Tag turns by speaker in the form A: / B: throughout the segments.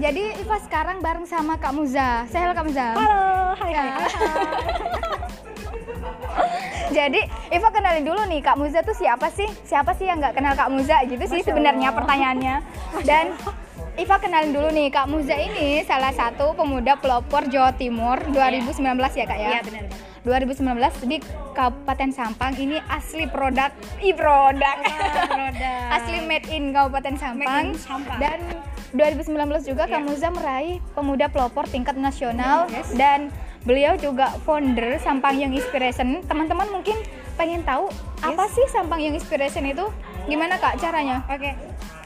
A: jadi Iva sekarang bareng sama Kak Muza. Saya halo Kak Muza.
B: Halo, hai
A: Ya.
B: hai.
A: Jadi Iva kenalin dulu nih Kak Muza tuh siapa sih? Siapa sih yang nggak kenal Kak Muza gitu sih sebenarnya pertanyaannya. Dan Iva kenalin dulu nih Kak Muza ini salah satu pemuda pelopor Jawa Timur 2019 ya Kak ya.
B: Iya benar. benar.
A: 2019 di Kabupaten Sampang ini asli produk i produk
B: Produk.
A: asli made in Kabupaten Sampang,
B: Made in Sampang.
A: dan 2019 juga
B: Iya.
A: Kak Muza meraih pemuda pelopor tingkat nasional
B: Yes.
A: dan beliau juga founder Sampang Young Inspiration teman-teman mungkin pengen tahu apa sih Sampang Young Inspiration itu gimana Kak caranya
B: Oke,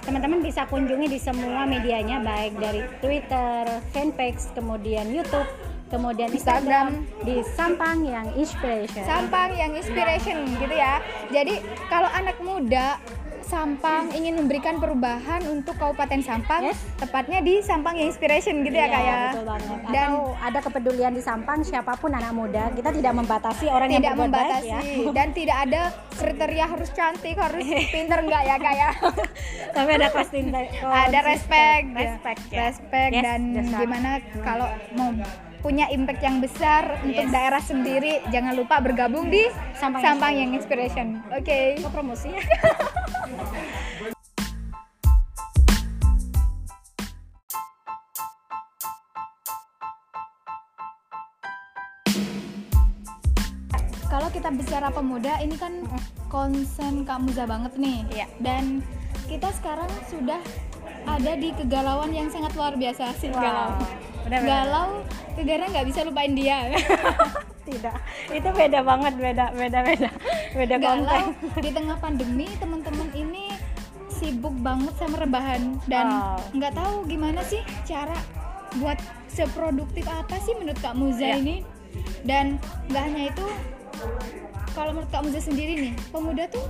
B: teman-teman bisa kunjungi di semua medianya baik dari Twitter, fanpage, kemudian YouTube, kemudian Instagram, di Sampang yang Inspiration.
A: Sampang yang inspiration gitu ya. Jadi kalau anak muda Sampang ingin memberikan perubahan untuk Kabupaten Sampang,
B: Yes.
A: tepatnya di Sampang yang inspiration gitu ya
B: Iya,
A: kak ya.
B: betul banget.
A: Dan
B: Atau ada kepedulian di Sampang siapa pun anak muda, kita tidak membatasi orang yang
A: tidak
B: berbuat baik
A: membatasi
B: ya.
A: dan tidak ada kriteria harus cantik, harus pinter enggak ya kak ya.
B: Tapi ada konsisten,
A: ada respect, ya.
B: respect, ya.
A: respect
B: Yes,
A: dan
B: right.
A: gimana kalau mau punya impact yang besar untuk
B: Yes.
A: daerah sendiri, jangan lupa bergabung di
B: Sampang
A: Sampang yang inspiration. Oke.
B: Kok promosi ya?
A: Kalau kita bicara pemuda, ini kan konsen Kak Muza banget nih.
B: Iya.
A: Dan kita sekarang sudah ada di kegalauan yang sangat luar biasa sih
B: Wow.
A: galau.
B: Benar-benar.
A: Galau, negara nggak bisa lupain dia.
B: Tidak, itu beda banget, beda, beda, beda, beda konten.
A: galau di tengah pandemi, teman-teman ini sibuk banget sama rebahan dan
B: Wow.
A: nggak tahu gimana sih cara buat seproduktif apa sih menurut Kak Muza
B: Iya.
A: ini. Dan nggak hanya itu, kalau menurut Kak Muza sendiri nih, pemuda tuh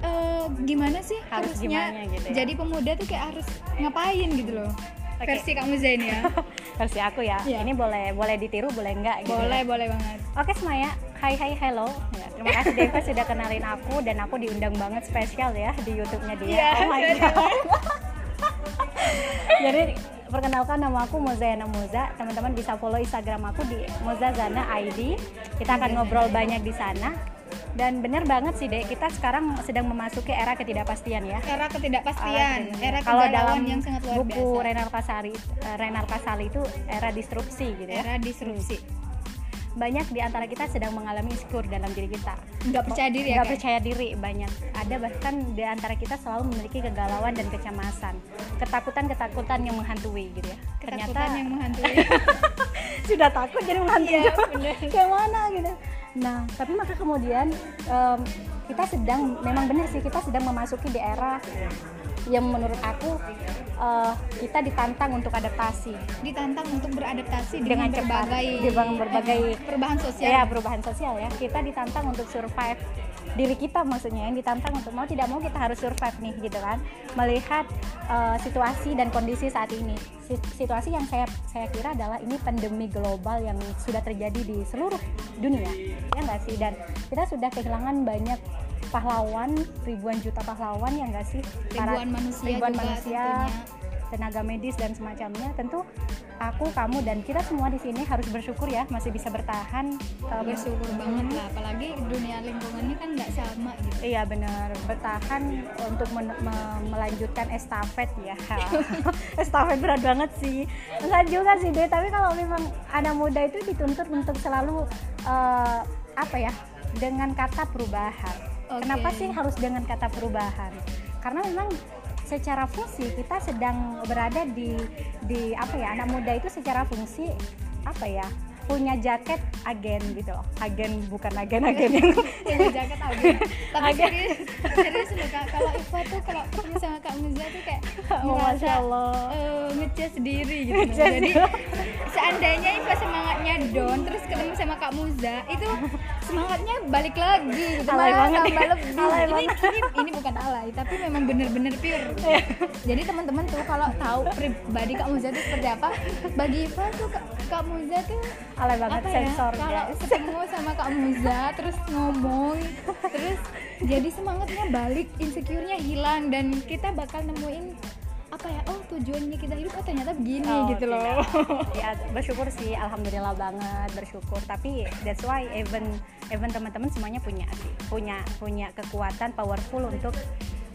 A: eh, gimana sih
B: Harus
A: harusnya
B: gimana gitu ya?
A: jadi pemuda tuh kayak harus ngapain gitu loh.
B: Oke.
A: Versi Kak Muza ini ya.
B: Versi aku ya.
A: Iya.
B: Ini boleh boleh ditiru, boleh enggak gitu.
A: boleh, boleh banget.
B: Oke Semaya, hai hai hello. Ya, terima kasih Deva sudah kenalin aku dan aku diundang banget spesial ya di YouTube-nya dia.
A: Iya,
B: oh my god. Jadi perkenalkan nama aku Mozayana Moza. Teman-teman bisa follow Instagram aku di Mozazana ID. Kita akan ngobrol banyak di sana. Dan benar banget sih Dek, kita sekarang sedang memasuki era ketidakpastian ya.
A: Era ketidakpastian, era
B: Kalau dalam
A: yang sangat luar
B: buku
A: biasa.
B: Renar Kasari, eh, Renar Kasali itu era disrupsi gitu ya.
A: Era disrupsi.
B: Banyak di antara kita sedang mengalami insecure dalam diri kita.
A: Nggak percaya diri ya,
B: Nggak percaya diri banyak. Ada bahkan di antara kita selalu memiliki kegalauan dan kecemasan, ketakutan-ketakutan yang menghantui gitu ya.
A: Ketakutan yang menghantui.
B: sudah takut jadi menghantui.
A: Iya.
B: Kayak mana gitu. Nah, tapi maka kemudian em, kita sedang memang benar sih kita sedang memasuki di era yang menurut aku eh, kita ditantang untuk adaptasi.
A: Ditantang untuk beradaptasi
B: Dengan
A: dengan,
B: cepat,
A: berbagai
B: berbagai-
A: eh, perubahan sosial.
B: ya perubahan sosial ya. Kita ditantang untuk survive diri kita maksudnya yang ditantang untuk mau tidak mau kita harus survive nih gitu kan. Melihat eh, situasi dan kondisi saat ini. Si- situasi yang saya saya kira adalah ini pandemi global yang sudah terjadi di seluruh dunia ya nggak sih? Dan kita sudah kehilangan banyak pahlawan ribuan juta pahlawan ya nggak sih? Para-
A: ribuan manusia
B: ribuan
A: juga
B: manusia.
A: tentunya.
B: Tenaga medis dan semacamnya tentu aku kamu dan kita semua di sini harus bersyukur ya masih bisa bertahan um,
A: bersyukur banget lah apalagi dunia lingkungan ini kan nggak sama gitu.
B: Iya benar. Bertahan untuk men- me- melanjutkan estafet ya. Estafet berat banget sih. Enggak juga sih deh tapi kalau memang anak muda itu dituntut untuk selalu eh, apa ya dengan kata perubahan.
A: Oke.
B: kenapa sih harus dengan kata perubahan? Karena memang secara fungsi kita sedang berada di di apa ya anak muda itu secara fungsi apa ya punya jaket agen gitu loh agen bukan agen agen yang
A: punya jaket agen tapi
B: Agen.
A: serius serius loh kak kalau Iva tuh kalau ketemu sama kak Muza tuh kayak
B: Oh, Allah.
A: eh, ngecas diri gitu.
B: Ngecas
A: jadi seandainya Iva semangatnya down terus ketemu sama kak Muza itu semangatnya balik lagi gitu.
B: Alay
A: malah
B: banget.
A: tambah lebih.
B: Alay
A: ini, ini ini bukan alay tapi memang bener-bener pure. Jadi teman-teman tuh kalau tahu pribadi kak Muza itu seperti apa bagi Iva tuh kak, kak Muza tuh
B: alay banget
A: ya kalau ketemu sama Kak Muza terus ngomong terus jadi semangatnya balik insecure-nya hilang dan kita bakal nemuin apa ya oh tujuannya kita hidup oh ternyata begini
B: Oh,
A: gitu loh.
B: ya bersyukur sih alhamdulillah banget bersyukur. Tapi that's why even even teman-teman semuanya punya sih punya punya kekuatan powerful untuk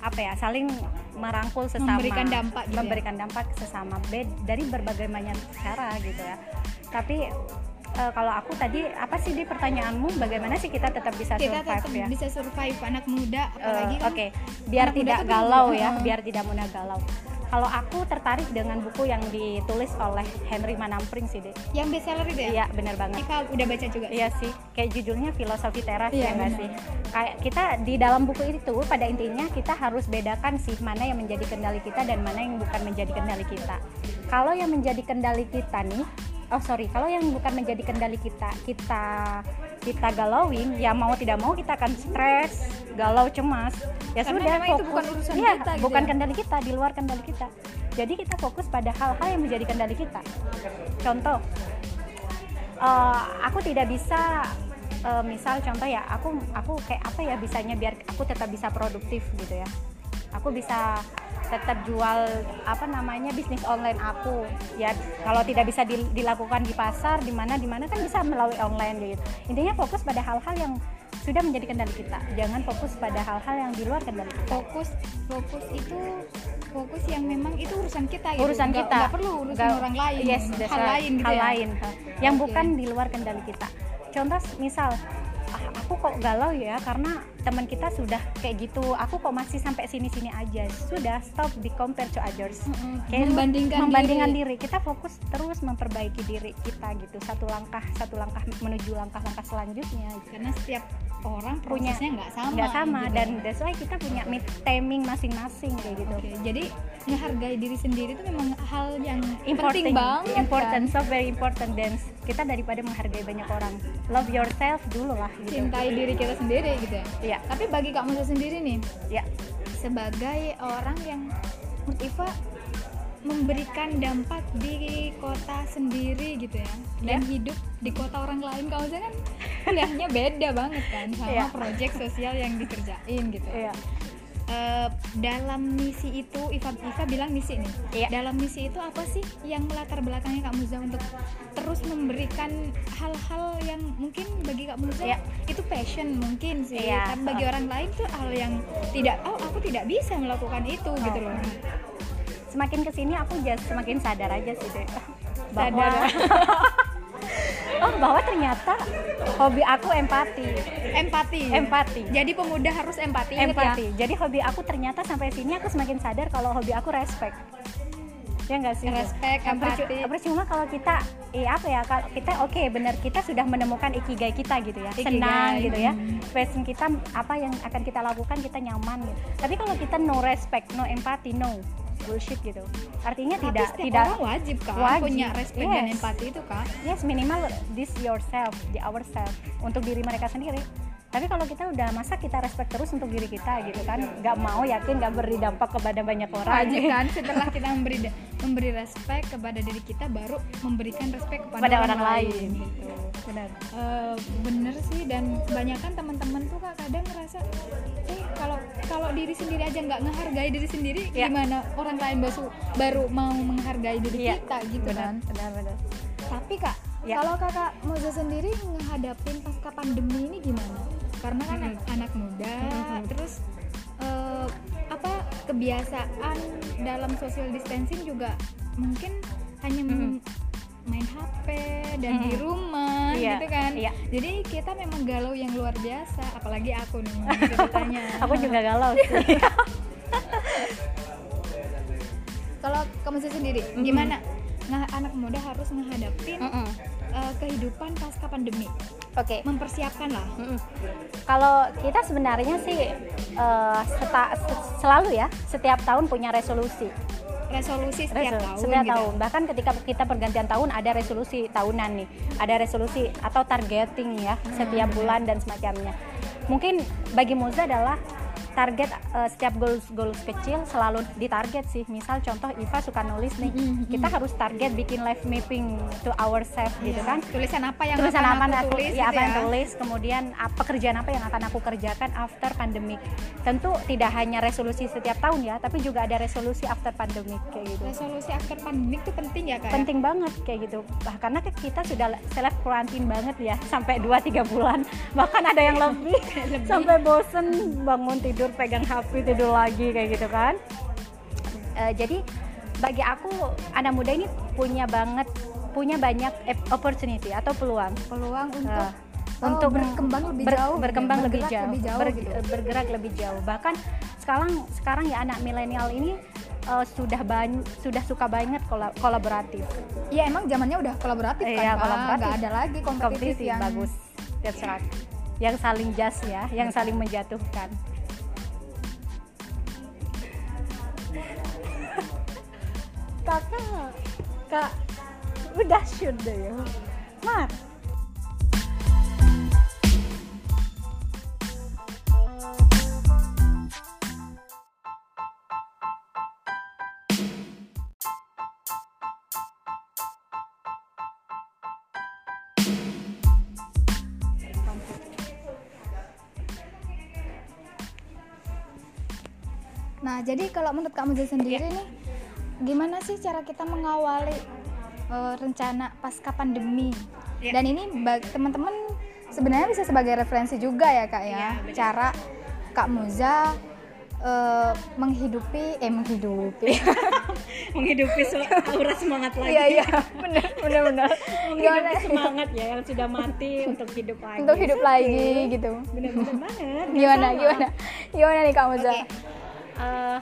B: apa ya saling merangkul sesama.
A: Memberikan dampak gitu ya?
B: memberikan dampak sesama bed dari berbagai macam cara gitu ya. Tapi eh, kalau aku tadi apa sih di pertanyaanmu? Bagaimana sih kita tetap bisa
A: kita
B: survive
A: tetap
B: ya?
A: bisa survive anak muda apalagi kan
B: Oke, biar
A: anak muda
B: tidak galau ya, biar tidak mudah galau. Kalau aku tertarik dengan buku yang ditulis oleh Henry Manampring sih, Dek.
A: yang best seller itu ya
B: Iya, benar banget.
A: Iva udah baca juga
B: Iya sih, kayak judulnya filosofi teras
A: Iya,
B: ya nggak sih? Kayak kita di dalam buku itu pada intinya kita harus bedakan sih mana yang menjadi kendali kita dan mana yang bukan menjadi kendali kita. Kalau yang menjadi kendali kita nih, oh sorry, kalau yang bukan menjadi kendali kita, kita kita galauin, ya mau tidak mau kita akan stres, galau, cemas. Ya
A: Karena
B: sudah,
A: memang itu
B: fokus.
A: bukan urusan
B: Iya,
A: kita gitu
B: bukan
A: ya.
B: kendali kita, di luar kendali kita. Jadi kita fokus pada hal-hal yang menjadi kendali kita. Contoh, eh, aku tidak bisa eh, misal contoh ya aku aku kayak apa ya bisanya biar aku tetap bisa produktif gitu ya aku bisa tetap jual apa namanya bisnis online aku. Ya kalau tidak bisa dil- dilakukan di pasar di mana di mana kan bisa melalui online gitu. Intinya fokus pada hal-hal yang sudah menjadi kendali kita. Jangan fokus pada hal-hal yang di luar kendali kita.
A: Fokus fokus itu fokus yang memang itu urusan kita gitu.
B: Urusan
A: Nggak-
B: kita.
A: nggak perlu urusan
B: Nggak-
A: orang lain
B: yes
A: hal
B: right.
A: lain gitu
B: hal
A: ya.
B: lain yang bukan di luar kendali kita. Contoh misal "Ah, aku kok galau ya? Karena teman kita sudah kayak gitu aku kok masih sampai sini sini aja sudah stop di compare to others. Kayak
A: membandingkan,
B: membandingkan
A: diri.
B: diri. kita fokus terus memperbaiki diri kita gitu satu langkah satu langkah menuju langkah-langkah selanjutnya gitu.
A: karena setiap orang
B: Punya-
A: prosesnya nggak sama
B: nggak sama
A: gitu.
B: dan that's why kita punya mid timing masing-masing kayak gitu
A: Oke, jadi menghargai diri sendiri itu memang hal yang
B: important
A: penting banget
B: important
A: kan?
B: so very important dan kita daripada menghargai banyak orang. Love yourself dulu lah gitu.
A: Cintai diri kita sendiri gitu ya?
B: Iya,
A: tapi bagi Kak Musa sendiri nih
B: ya
A: sebagai orang yang menurut Iva memberikan dampak di kota sendiri gitu ya dan
B: Ya.
A: hidup di kota orang lain Kak Musa kan kuliahnya beda banget kan sama
B: Iya.
A: proyek sosial yang dikerjain gitu.
B: Iya
A: Eh, dalam misi itu Iva Iva bilang misi nih
B: Iya.
A: dalam misi itu apa sih yang melatar belakangnya Kak Muza untuk terus memberikan hal-hal yang mungkin bagi Kak Muza
B: Iya.
A: itu passion mungkin sih
B: Iya.
A: tapi bagi orang lain tuh hal yang tidak oh aku tidak bisa melakukan itu
B: Oh.
A: gitu loh
B: semakin ke sini aku just semakin sadar aja sih deh
A: Sadar.
B: bahwa oh bahwa ternyata hobi aku empati.
A: Empati.
B: Empati.
A: Jadi pemuda harus empati ingat
B: empati.
A: Ya
B: jadi hobi aku ternyata sampai sini aku semakin sadar kalau hobi aku respect. Ya enggak sih?
A: Respect,
B: percu-
A: empati.
B: percuma kalau kita iya apa ya kalau kita oke benar kita sudah menemukan ikigai kita gitu ya.
A: Ikigai,
B: senang gitu ya.
A: Hmm.
B: passion kita apa yang akan kita lakukan kita nyaman gitu. Tapi kalau kita no respect no empati no bullshit gitu. Artinya
A: Tapi
B: tidak tidak
A: orang wajib kan
B: Wajib,
A: punya respect dan
B: yes.
A: empati itu kan
B: yes minimal this yourself di ourselves untuk diri mereka sendiri. Tapi kalau kita udah masa kita respect terus untuk diri kita gitu kan. Nggak mau yakin nggak beri dampak kepada banyak orang.
A: Wajib kan? Setelah kita memberi memberi respect kepada diri kita baru memberikan respect kepada
B: pada
A: orang,
B: orang lain. gitu. Benar.
A: Eh, bener sih dan kebanyakan teman-teman tuh kadang ngerasa eh kalau diri sendiri aja nggak menghargai diri sendiri
B: Ya.
A: gimana orang lain baru baru mau menghargai diri
B: Iya,
A: kita gitu
B: benar
A: kan
B: benar benar
A: tapi kak
B: Ya.
A: kalau kakak Moza sendiri menghadapin pasca pandemi ini gimana karena kan
B: Mhm.
A: anak muda
B: Mhm.
A: terus eh, apa kebiasaan dalam social distancing juga mungkin hanya
B: Mhm.
A: Main HP dan di
B: Mhm.
A: rumah
B: Iya,
A: gitu kan
B: iya.
A: jadi kita memang galau yang luar biasa apalagi aku nih ceritanya
B: aku juga galau sih
A: kalau kamu sendiri
B: Mhm.
A: gimana nah anak muda harus menghadapin
B: Mm-mm.
A: eh, kehidupan pasca pandemi
B: oke
A: mempersiapkan lah
B: Mm-mm. Kalau kita sebenarnya sih eh, seta- se- selalu ya setiap tahun punya resolusi.
A: Resolusi setiap
B: Resol-
A: tahun
B: setiap
A: gitu.
B: tahun. Bahkan ketika kita pergantian tahun ada resolusi tahunan nih. Ada resolusi atau targeting ya setiap bulan dan semacamnya. Mungkin bagi Muza adalah target uh, setiap goals goals kecil selalu ditarget sih. Misal contoh Iva suka nulis nih. Kita harus target bikin live mapping to ourselves gitu kan.
A: tulisan apa yang
B: tulisan
A: akan
B: apa
A: aku
B: aku,
A: tulis
B: ya
A: gitu
B: apa yang tulis kemudian apa pekerjaan apa yang akan aku kerjakan after pandemic. Tentu tidak hanya resolusi setiap tahun ya tapi juga ada resolusi after pandemic kayak gitu.
A: Resolusi after pandemic itu penting ya kak ya?
B: penting banget kayak gitu. Bah karena kan kita sudah self quarantine banget ya sampai 2-3 bulan. Bahkan ada yang lebih, sampai bosen bangun tidur pegang HP tidur lagi kayak gitu kan? Eh, jadi bagi aku anak muda ini punya banget punya banyak opportunity atau peluang.
A: Peluang untuk
B: Eh,
A: oh,
B: untuk
A: berkembang lebih
B: ber-
A: jauh
B: berkembang lebih jauh,
A: lebih jauh
B: ber-
A: gitu.
B: bergerak lebih jauh. Bahkan sekarang sekarang ya anak milenial ini eh, sudah banyak sudah suka banget kolab- kolaboratif.
A: Iya emang zamannya udah kolaboratif kan
B: Iya, kolaboratif.
A: Nggak ada lagi kompetitif,
B: kompetisi
A: yang
B: bagus. That's right. Yang saling jas ya yang saling menjatuhkan kakak kak udah shoot deh ya. Mar.
A: Nah, jadi kalau menurut Kak Muja sendiri nih, gimana sih cara kita mengawali eh, rencana pasca pandemi?
B: Iya.
A: Dan ini teman-teman sebenarnya bisa sebagai referensi juga ya Kak ya,
B: Iya, benar.
A: cara Kak Muza eh, menghidupi, eh menghidupi,
B: menghidupi aura semangat lagi
A: iya iya, benar benar benar, gimana
B: semangat ya yang sudah mati untuk hidup lagi
A: untuk hidup lagi gitu?
B: benar-benar banget
A: Gimana gimana gimana nih Kak Muza?
B: Oke. Eh,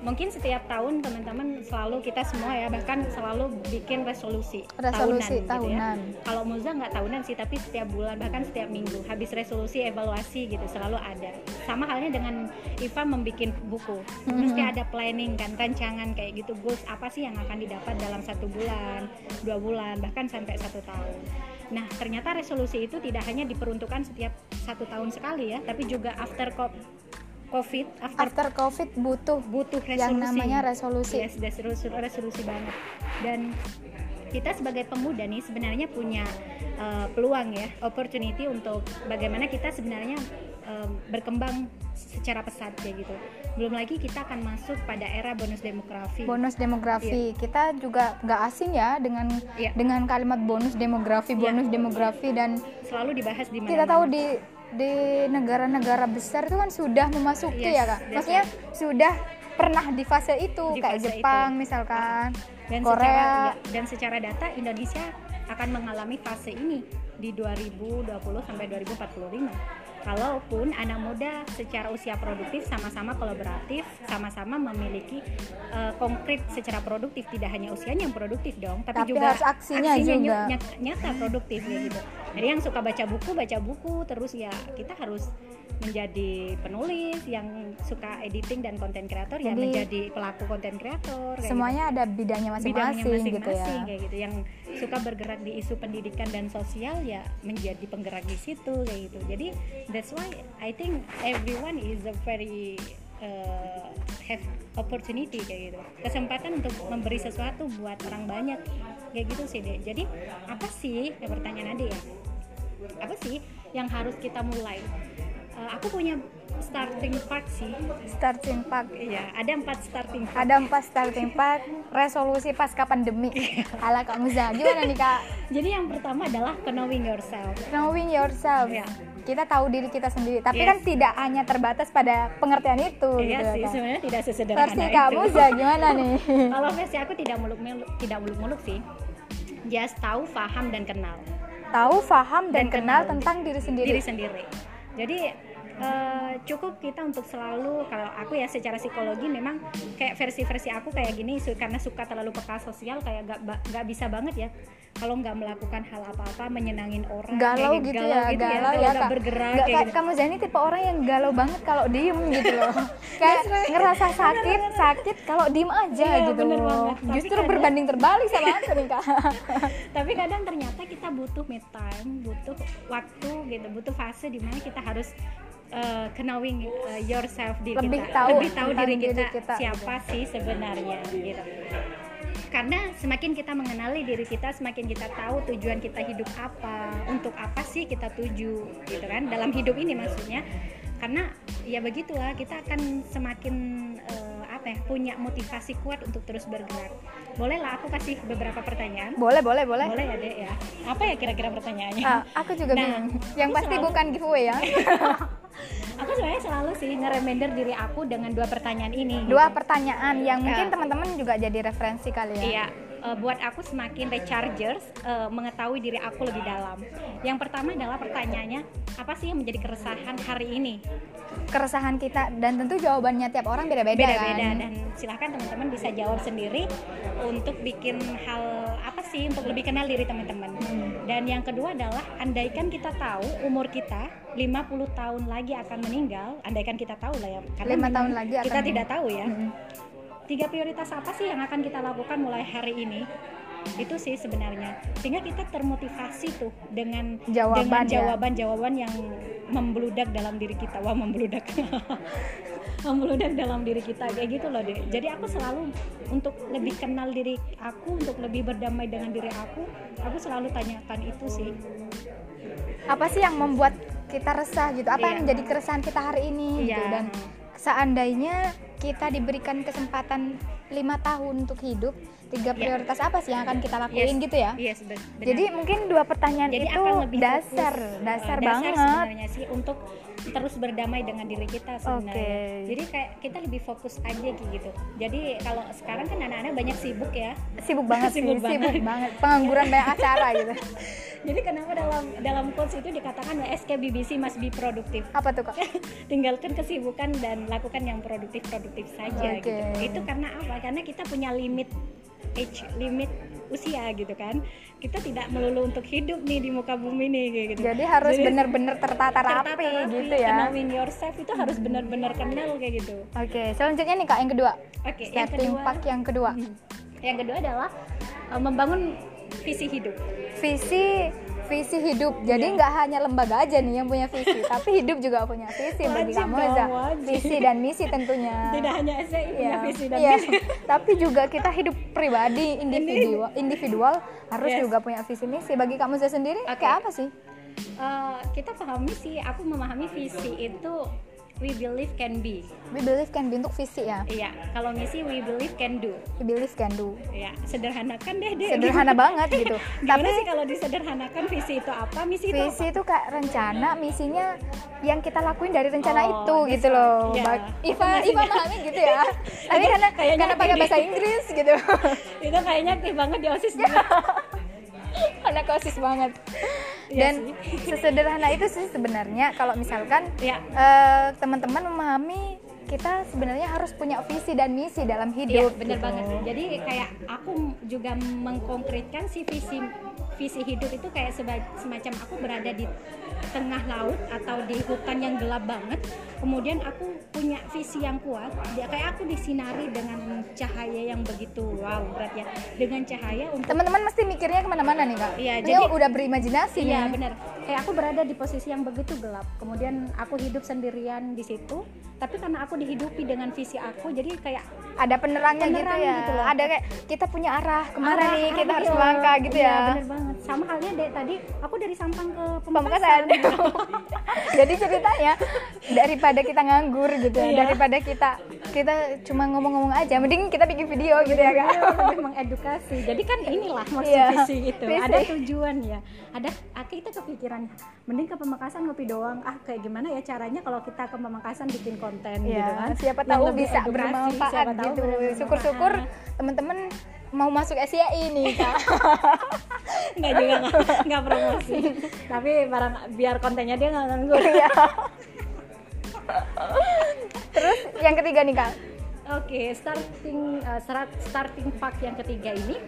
B: mungkin setiap tahun teman-teman selalu kita semua ya bahkan selalu bikin resolusi,
A: Resolusi
B: tahunan,
A: tahunan.
B: Gitu ya. Kalau Moza nggak tahunan sih tapi setiap bulan bahkan setiap minggu habis resolusi evaluasi gitu selalu ada. Sama halnya dengan Iva membuat buku, mesti ada planning kan rancangan kayak gitu goals apa sih yang akan didapat dalam satu bulan, dua bulan bahkan sampai satu tahun. Nah ternyata resolusi itu tidak hanya diperuntukkan setiap satu tahun sekali ya, tapi juga after COVID, after
A: After COVID butuh
B: butuh resolusi.
A: yang namanya resolusi.
B: yes resolusi, resolusi banget. Dan kita sebagai pemuda nih sebenarnya punya uh, peluang ya opportunity untuk bagaimana kita sebenarnya um, berkembang secara pesat kayak gitu. Belum lagi kita akan masuk pada era bonus demografi.
A: Bonus demografi. Kita juga nggak asing ya dengan
B: Iya.
A: dengan kalimat bonus demografi
B: Iya.
A: bonus demografi dan
B: selalu dibahas di mana
A: kita tahu di di negara-negara besar itu kan sudah memasuki
B: Yes,
A: ya kak? maksudnya sudah pernah di fase itu
B: Di
A: kayak
B: fase
A: Jepang
B: itu.
A: misalkan
B: dan
A: Korea.
B: secara ya, dan secara data Indonesia akan mengalami fase ini di 2020 sampai 2045 kalaupun anak muda secara usia produktif sama-sama kolaboratif sama-sama memiliki eh, konkret secara produktif tidak hanya usianya yang produktif dong tapi,
A: Tapi
B: juga
A: harus aksinya juga.
B: ny- nyata, nyata produktif ya gitu jadi yang suka baca buku baca buku. Terus ya kita harus menjadi penulis yang suka editing dan konten kreator ya
A: Jadi,
B: menjadi pelaku konten kreator kayak gitu.
A: semuanya ada bidangnya masing-masing gitu ya.
B: kayak gitu. Yang suka bergerak di isu pendidikan dan sosial ya menjadi penggerak di situ kayak gitu. Jadi that's why I think everyone is a very uh, have opportunity kayak gitu. Kesempatan untuk memberi sesuatu buat orang banyak kayak gitu sih deh jadi apa sih? Ya pertanyaan Ade ya. Apa sih yang harus kita mulai Uh, aku punya starting part sih
A: starting pack
B: Iya, ada empat starting part
A: ada empat starting pack resolusi pasca pandemi ala Kak Muza gimana nih Kak
B: Jadi yang pertama adalah knowing yourself.
A: knowing yourself
B: Iya.
A: kita tahu diri kita sendiri tapi
B: Yes.
A: kan tidak hanya terbatas pada pengertian itu
B: Iya
A: gitu
B: sih,
A: Kak.
B: sebenarnya tidak sesederhana
A: versi
B: itu.
A: Kak Muza gimana nih
B: Kalau versi aku tidak muluk-muluk, tidak muluk-muluk sih. Just tahu, paham dan kenal
A: tahu paham dan,
B: Dan
A: kenal,
B: kenal
A: tentang diri sendiri
B: diri sendiri. Jadi eh, cukup kita untuk selalu kalau aku ya secara psikologi memang kayak versi-versi aku kayak gini karena suka terlalu peka sosial kayak gak, gak bisa banget ya. Kalau nggak melakukan hal apa-apa menyenangin orang
A: galau
B: kayak
A: gitu, ya
B: gitu
A: galau
B: kalau
A: ya
B: nggak
A: kak.
B: bergerak
A: Nggak,
B: kayak gitu.
A: kamu Zani tipe orang yang galau banget kalau diem gitu loh. Kayak ngerasa sakit sakit kalau diem aja
B: Iya,
A: gitu
B: bener
A: loh.
B: banget. Tapi
A: justru
B: kadang-
A: berbanding terbalik sama aku nih kak.
B: Tapi kadang ternyata kita butuh me time butuh waktu gitu butuh fase di mana kita harus uh, knowing uh, yourself diri
A: Lebih
B: kita,
A: tahu
B: lebih tahu diri
A: diri
B: kita,
A: kita,
B: siapa sih sebenarnya gitu. Karena semakin kita mengenali diri kita, semakin kita tahu tujuan kita hidup apa, untuk apa sih kita tuju, gitu kan? Dalam hidup ini maksudnya. Karena ya begitulah kita akan semakin uh, ya punya motivasi kuat untuk terus bergerak. Bolehlah aku kasih beberapa pertanyaan.
A: Boleh, boleh, boleh.
B: Boleh ya dek ya. Apa ya kira-kira pertanyaannya?
A: Ah, aku juga
B: Nah,
A: bingung. Yang pasti
B: selalu-
A: bukan giveaway ya.
B: aku sebenarnya selalu sih nge-reminder diri aku dengan dua pertanyaan ini.
A: Dua
B: gitu.
A: pertanyaan yang mungkin
B: Ah.
A: teman-teman juga jadi referensi kali ya.
B: Iya, eh, buat aku semakin rechargers eh, mengetahui diri aku lebih dalam. Yang pertama adalah pertanyaannya, apa sih yang menjadi keresahan hari ini?
A: Keresahan kita dan tentu jawabannya tiap orang beda-beda
B: Beda-beda
A: kan.
B: dan silahkan teman-teman bisa jawab sendiri untuk bikin hal apa sih untuk lebih kenal diri teman-teman.
A: Hmm.
B: Dan yang kedua adalah andaikan kita tahu umur kita 50 tahun lagi akan meninggal, andaikan kita tahu lah ya. Karena
A: Lima
B: memang
A: tahun lagi akan
B: kita tidak tahu ya.
A: Mm-mm.
B: Tiga prioritas apa sih yang akan kita lakukan mulai hari ini itu sih sebenarnya sehingga kita termotivasi tuh dengan
A: Jawaban
B: dengan
A: ya.
B: jawaban-jawaban yang membludak dalam diri kita wah membludak membludak dalam diri kita kayak gitu loh deh jadi aku selalu untuk lebih kenal diri aku untuk lebih berdamai dengan diri aku aku selalu tanyakan itu sih
A: Apa sih yang membuat kita resah gitu? Apa
B: Iya.
A: yang menjadi keresahan kita hari ini gitu?
B: Iya.
A: Dan seandainya kita diberikan kesempatan lima tahun untuk hidup, tiga
B: Iya.
A: prioritas apa sih yang akan kita lakuin
B: Yes.
A: gitu ya?
B: yes ben- benar.
A: Jadi mungkin dua pertanyaan
B: jadi
A: itu
B: lebih
A: dasar,
B: fokus,
A: dasar,
B: uh,
A: banget.
B: sebenarnya sih untuk terus berdamai dengan diri kita sebenarnya.
A: Oke.
B: Jadi kayak kita lebih fokus aja gitu. Jadi kalau sekarang kan anak-anak banyak sibuk ya.
A: Sibuk banget sih,
B: Sibuk
A: sibuk
B: banget.
A: banget. Pengangguran banyak acara gitu.
B: Jadi kenapa dalam dalam quotes itu dikatakan SKBBC must be produktif.
A: Apa tuh kak?
B: Tinggalkan kesibukan dan lakukan yang produktif-produktif saja
A: Oke.
B: gitu. Itu karena apa? Karena kita punya limit age, limit usia gitu kan. Kita tidak melulu untuk hidup nih di muka bumi nih gitu.
A: Jadi harus benar-benar tertata
B: tertata
A: rapi
B: rapi,
A: gitu ya.
B: knowing yourself itu harus benar-benar kenal kayak gitu
A: Oke, selanjutnya nih kak yang kedua.
B: oke yang
A: Starting
B: kedua
A: pack yang kedua.
B: yang kedua adalah uh, membangun visi hidup
A: Visi visi hidup. Jadi
B: Iya.
A: nggak hanya lembaga aja nih yang punya visi, tapi hidup juga punya visi bagi kamu
B: dong,
A: Za.
B: wajib.
A: Visi dan misi tentunya.
B: tidak hanya SCI punya visi dan
A: iya.
B: misi
A: tapi juga kita hidup pribadi individual individual harus
B: Yes.
A: juga punya visi misi bagi kamu sendiri
B: Oke.
A: kayak apa sih
B: Uh, kita pahami sih aku memahami visi itu we believe can be.
A: We believe can be untuk visi ya?
B: Iya kalau misi we believe can do.
A: We believe can do.
B: Ya sederhanakan deh deh
A: sederhana banget gitu.
B: Gimana
A: tapi
B: sih kalau disederhanakan visi itu apa misi itu
A: visi itu kayak rencana misinya yang kita lakuin dari rencana
B: Oh,
A: itu
B: bisa.
A: gitu loh.
B: Iya.
A: Iva. Iva memahami gitu ya. Tapi karena
B: kayaknya
A: karena pakai bahasa Inggris gitu.
B: Itu kayaknya aktif banget di osis
A: Iya. anak kosis banget
B: Iya
A: dan sesederhana itu sih sebenarnya kalau misalkan
B: ya
A: eh, teman-teman memahami kita sebenarnya harus punya visi dan misi dalam
B: Iya,
A: hidup
B: bener
A: gitu.
B: banget. Jadi kayak aku juga mengkonkretkan si visi visi hidup itu kayak seba- semacam aku berada di tengah laut atau di hutan yang gelap banget. Kemudian aku punya visi yang kuat. Dia kayak aku disinari dengan cahaya yang begitu wow berat ya. Dengan cahaya untuk
A: teman-teman mesti mikirnya ke mana-mana nih kak
B: Iya, jadi-
A: udah berimajinasi
B: Iya
A: nih
B: benar. Kayak aku berada di posisi yang begitu gelap. Kemudian aku hidup sendirian di situ. Tapi karena aku dihidupi dengan visi aku, jadi kayak
A: ada penerangnya gitu
B: Penerang
A: ya.
B: gitu loh.
A: ada kayak kita punya arah ke mana
B: arah-
A: nih kita
B: arah,
A: harus
B: iya.
A: melangkah gitu
B: Iya,
A: ya.
B: bener banget. Sama halnya deh tadi aku dari Sampang ke Pemekasan
A: jadi ceritanya daripada kita nganggur gitu ya
B: Iya.
A: daripada kita kita cuma ngomong-ngomong aja mending kita bikin video gitu ya kak.
B: lebih mengedukasi. Jadi kan inilah maksud
A: Iya,
B: visi itu ada tujuan ya. Ada ah, kita kepikiran mending ke Pemekasan ngopi doang. Ah kayak gimana ya caranya kalau kita ke Pemekasan bikin konten gitu
A: Iya,
B: kan?
A: siapa tahu bisa bermanfaat
B: siapa tahu
A: gitu. syukur-syukur teman-teman mau masuk SIAI nih kak.
B: Nggak juga nggak promosi. Tapi barang biar kontennya dia nggak nganggur.
A: Iya. terus yang ketiga nih kak.
B: Oke, starting uh, start- starting part yang ketiga ini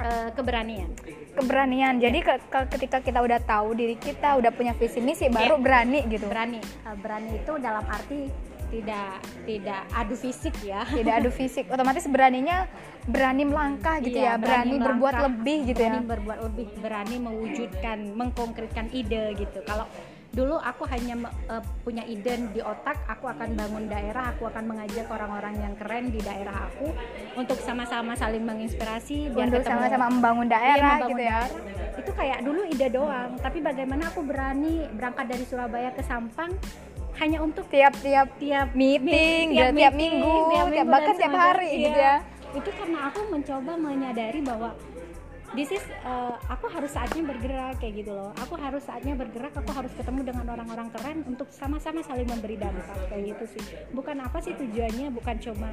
B: uh, keberanian.
A: keberanian. Jadi ke- ke- ketika kita udah tahu diri kita udah punya visi misi baru
B: Iya.
A: berani gitu.
B: Berani, Uh, berani itu dalam arti tidak tidak adu fisik ya.
A: tidak adu fisik otomatis beraninya berani melangkah gitu
B: Iya,
A: ya berani, berbuat
B: melangkah,
A: lebih gitu
B: berani
A: ya
B: berbuat lebih, berani mewujudkan, mengkonkretkan ide gitu. Kalau dulu aku hanya eh, punya ide di otak aku akan bangun daerah aku akan mengajak orang-orang yang keren di daerah aku untuk sama-sama saling menginspirasi biar
A: untuk sama-sama membangun
B: Iya,
A: daerah
B: membangun
A: gitu ya
B: daerah. itu kayak dulu ide doang tapi bagaimana aku berani berangkat dari Surabaya ke Sampang hanya untuk
A: tiap-tiap
B: tiap
A: meeting,
B: tiap,
A: tiap
B: meeting,
A: minggu,
B: tiap,
A: tiap
B: minggu
A: bahkan
B: dan
A: tiap
B: sama-
A: hari gitu
B: iya.
A: ya.
B: itu karena aku mencoba menyadari bahwa this is uh, aku harus saatnya bergerak kayak gitu loh aku harus saatnya bergerak aku harus ketemu dengan orang-orang keren untuk sama-sama saling memberi dampak kayak gitu sih bukan apa sih tujuannya bukan cuma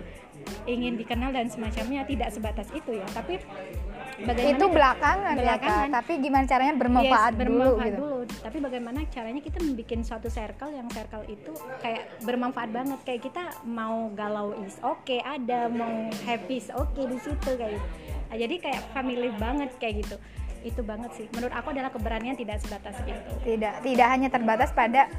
B: ingin dikenal dan semacamnya tidak sebatas itu ya tapi bagaimana
A: itu belakangan, ya
B: Belakangan.
A: kak tapi gimana caranya bermanfaat,
B: Yes,
A: dulu
B: bermanfaat
A: gitu
B: dulu. Tapi bagaimana caranya kita membuat suatu circle yang circle itu kayak bermanfaat banget. Kayak kita mau galau is oke ada, mau happy is oke di situ kayak gitu. Nah, jadi kayak family banget kayak gitu. Itu banget sih. Menurut aku adalah keberanian tidak sebatas itu.
A: tidak tidak hanya terbatas pada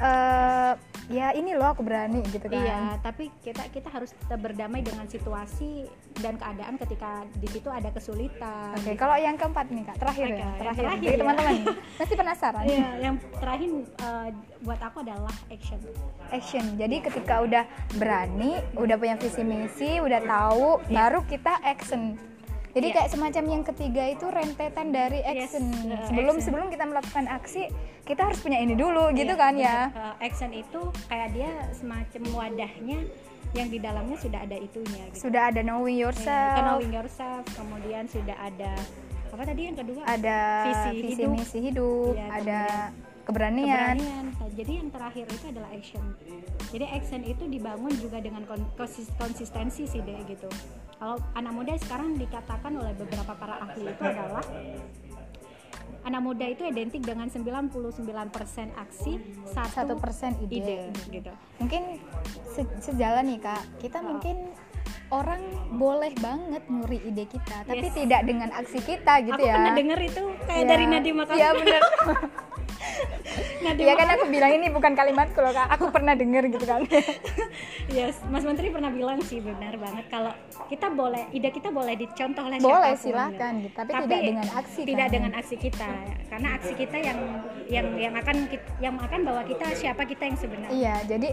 A: eh, ya ini loh aku berani gitu kan
B: Iya, tapi kita kita harus tetap berdamai dengan situasi dan keadaan ketika di situ ada kesulitan.
A: Oke, kalau yang keempat nih kak, terakhir
B: Oke,
A: ya, terakhir.
B: terakhir ya.
A: teman-teman pasti penasaran.
B: Iya, yang terakhir eh, buat aku adalah action.
A: Action. Jadi ketika udah berani, udah punya visi misi, udah tahu, baru kita action. Jadi
B: Iya.
A: kayak semacam yang ketiga itu rentetan dari
B: Yes,
A: action.
B: uh,
A: sebelum
B: action.
A: sebelum kita melakukan aksi, kita harus punya ini dulu, gitu
B: Iya,
A: kan ya.
B: Eh, action itu kayak dia semacam wadahnya yang di dalamnya sudah ada itunya gitu.
A: Sudah ada knowing
B: Iya,
A: yourself,
B: knowing yourself, kemudian sudah ada apa tadi yang kedua?
A: ada
B: Visi
A: visi
B: hidup.
A: misi hidup,
B: Iya,
A: ada keberanian.
B: keberanian. Jadi yang terakhir itu adalah action. Jadi action itu dibangun juga dengan kon- konsis- konsistensi sih deh gitu. Kalau anak muda sekarang dikatakan oleh beberapa para ahli itu adalah anak muda itu identik dengan 99% aksi,
A: Satu
B: 1%
A: persen ide.
B: ide gitu.
A: mungkin se- sejalan nih kak kita
B: Oh.
A: mungkin orang boleh banget nyuri ide kita tapi
B: Yes.
A: tidak dengan aksi kita gitu
B: Aku
A: ya
B: pernah denger itu kayak
A: Ya.
B: dari Nadiem Makarim.
A: iya bener Iya kan aku bilang ini bukan kalimatku loh kak aku pernah denger gitu kan
B: Yes, Mas Menteri pernah bilang sih benar banget kalau kita boleh ide kita boleh dicontoh oleh
A: boleh silahkan
B: gitu.
A: gitu tapi, tidak dengan aksi
B: tidak
A: kan?
B: dengan aksi kita karena aksi kita yang yang yang akan kit- yang akan bawa kita siapa kita yang sebenarnya
A: Iya, jadi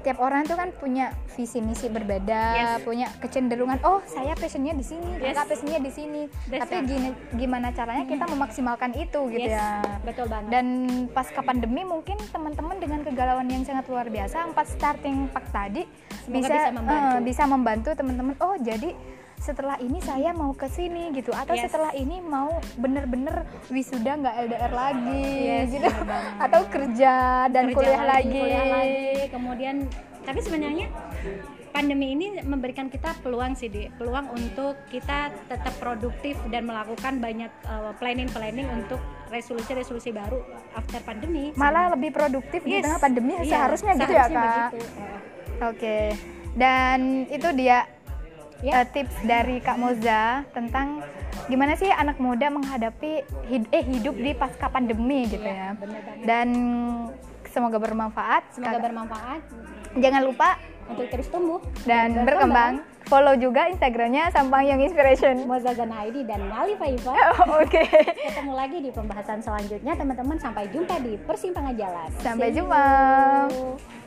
A: tiap orang tuh kan punya visi misi berbeda,
B: Yes.
A: punya kecenderungan. Oh, saya passionnya di sini,
B: Yes.
A: kakak passionnya di sini.
B: That's
A: Tapi
B: right.
A: gini, gimana caranya kita memaksimalkan itu gitu
B: Yes,
A: ya?
B: betul banget
A: Dan pasca pandemi mungkin teman-teman dengan kegalauan yang sangat luar biasa, empat starting pack tadi
B: Semoga
A: bisa
B: bisa membantu.
A: eh, bisa membantu teman-teman. Oh, jadi setelah ini saya mau ke sini gitu atau
B: Yes.
A: setelah ini mau bener-bener wisuda nggak LDR lagi
B: Yes,
A: gitu. atau kerja dan
B: Kerja
A: kuliah lagi,
B: kuliah lagi. Kemudian tapi sebenarnya pandemi ini memberikan kita peluang sih di. Peluang untuk kita tetap produktif dan melakukan banyak uh, planning-planning untuk resolusi-resolusi baru after pandemi.
A: Malah lebih produktif di
B: Yes.
A: tengah pandemi
B: Iya,
A: seharusnya gitu ya
B: seharusnya
A: kak.
B: Eh,
A: oke. Dan itu dia
B: Ya.
A: eh, tips dari kak Moza tentang gimana sih anak muda menghadapi hid- eh hidup di pasca pandemi gitu ya.
B: Iya, bener banget.
A: dan semoga bermanfaat.
B: Semoga
A: Kakak-
B: bermanfaat.
A: Jangan lupa
B: untuk terus tumbuh.
A: dan berkembang. follow juga instagramnya Sampang Young Inspiration.
B: Moza Ganaidi dan Mali Faifa.
A: Oke.
B: Ketemu lagi di pembahasan selanjutnya teman-teman. Sampai jumpa di persimpangan jalan.
A: Sampai
B: See
A: jumpa.
B: you.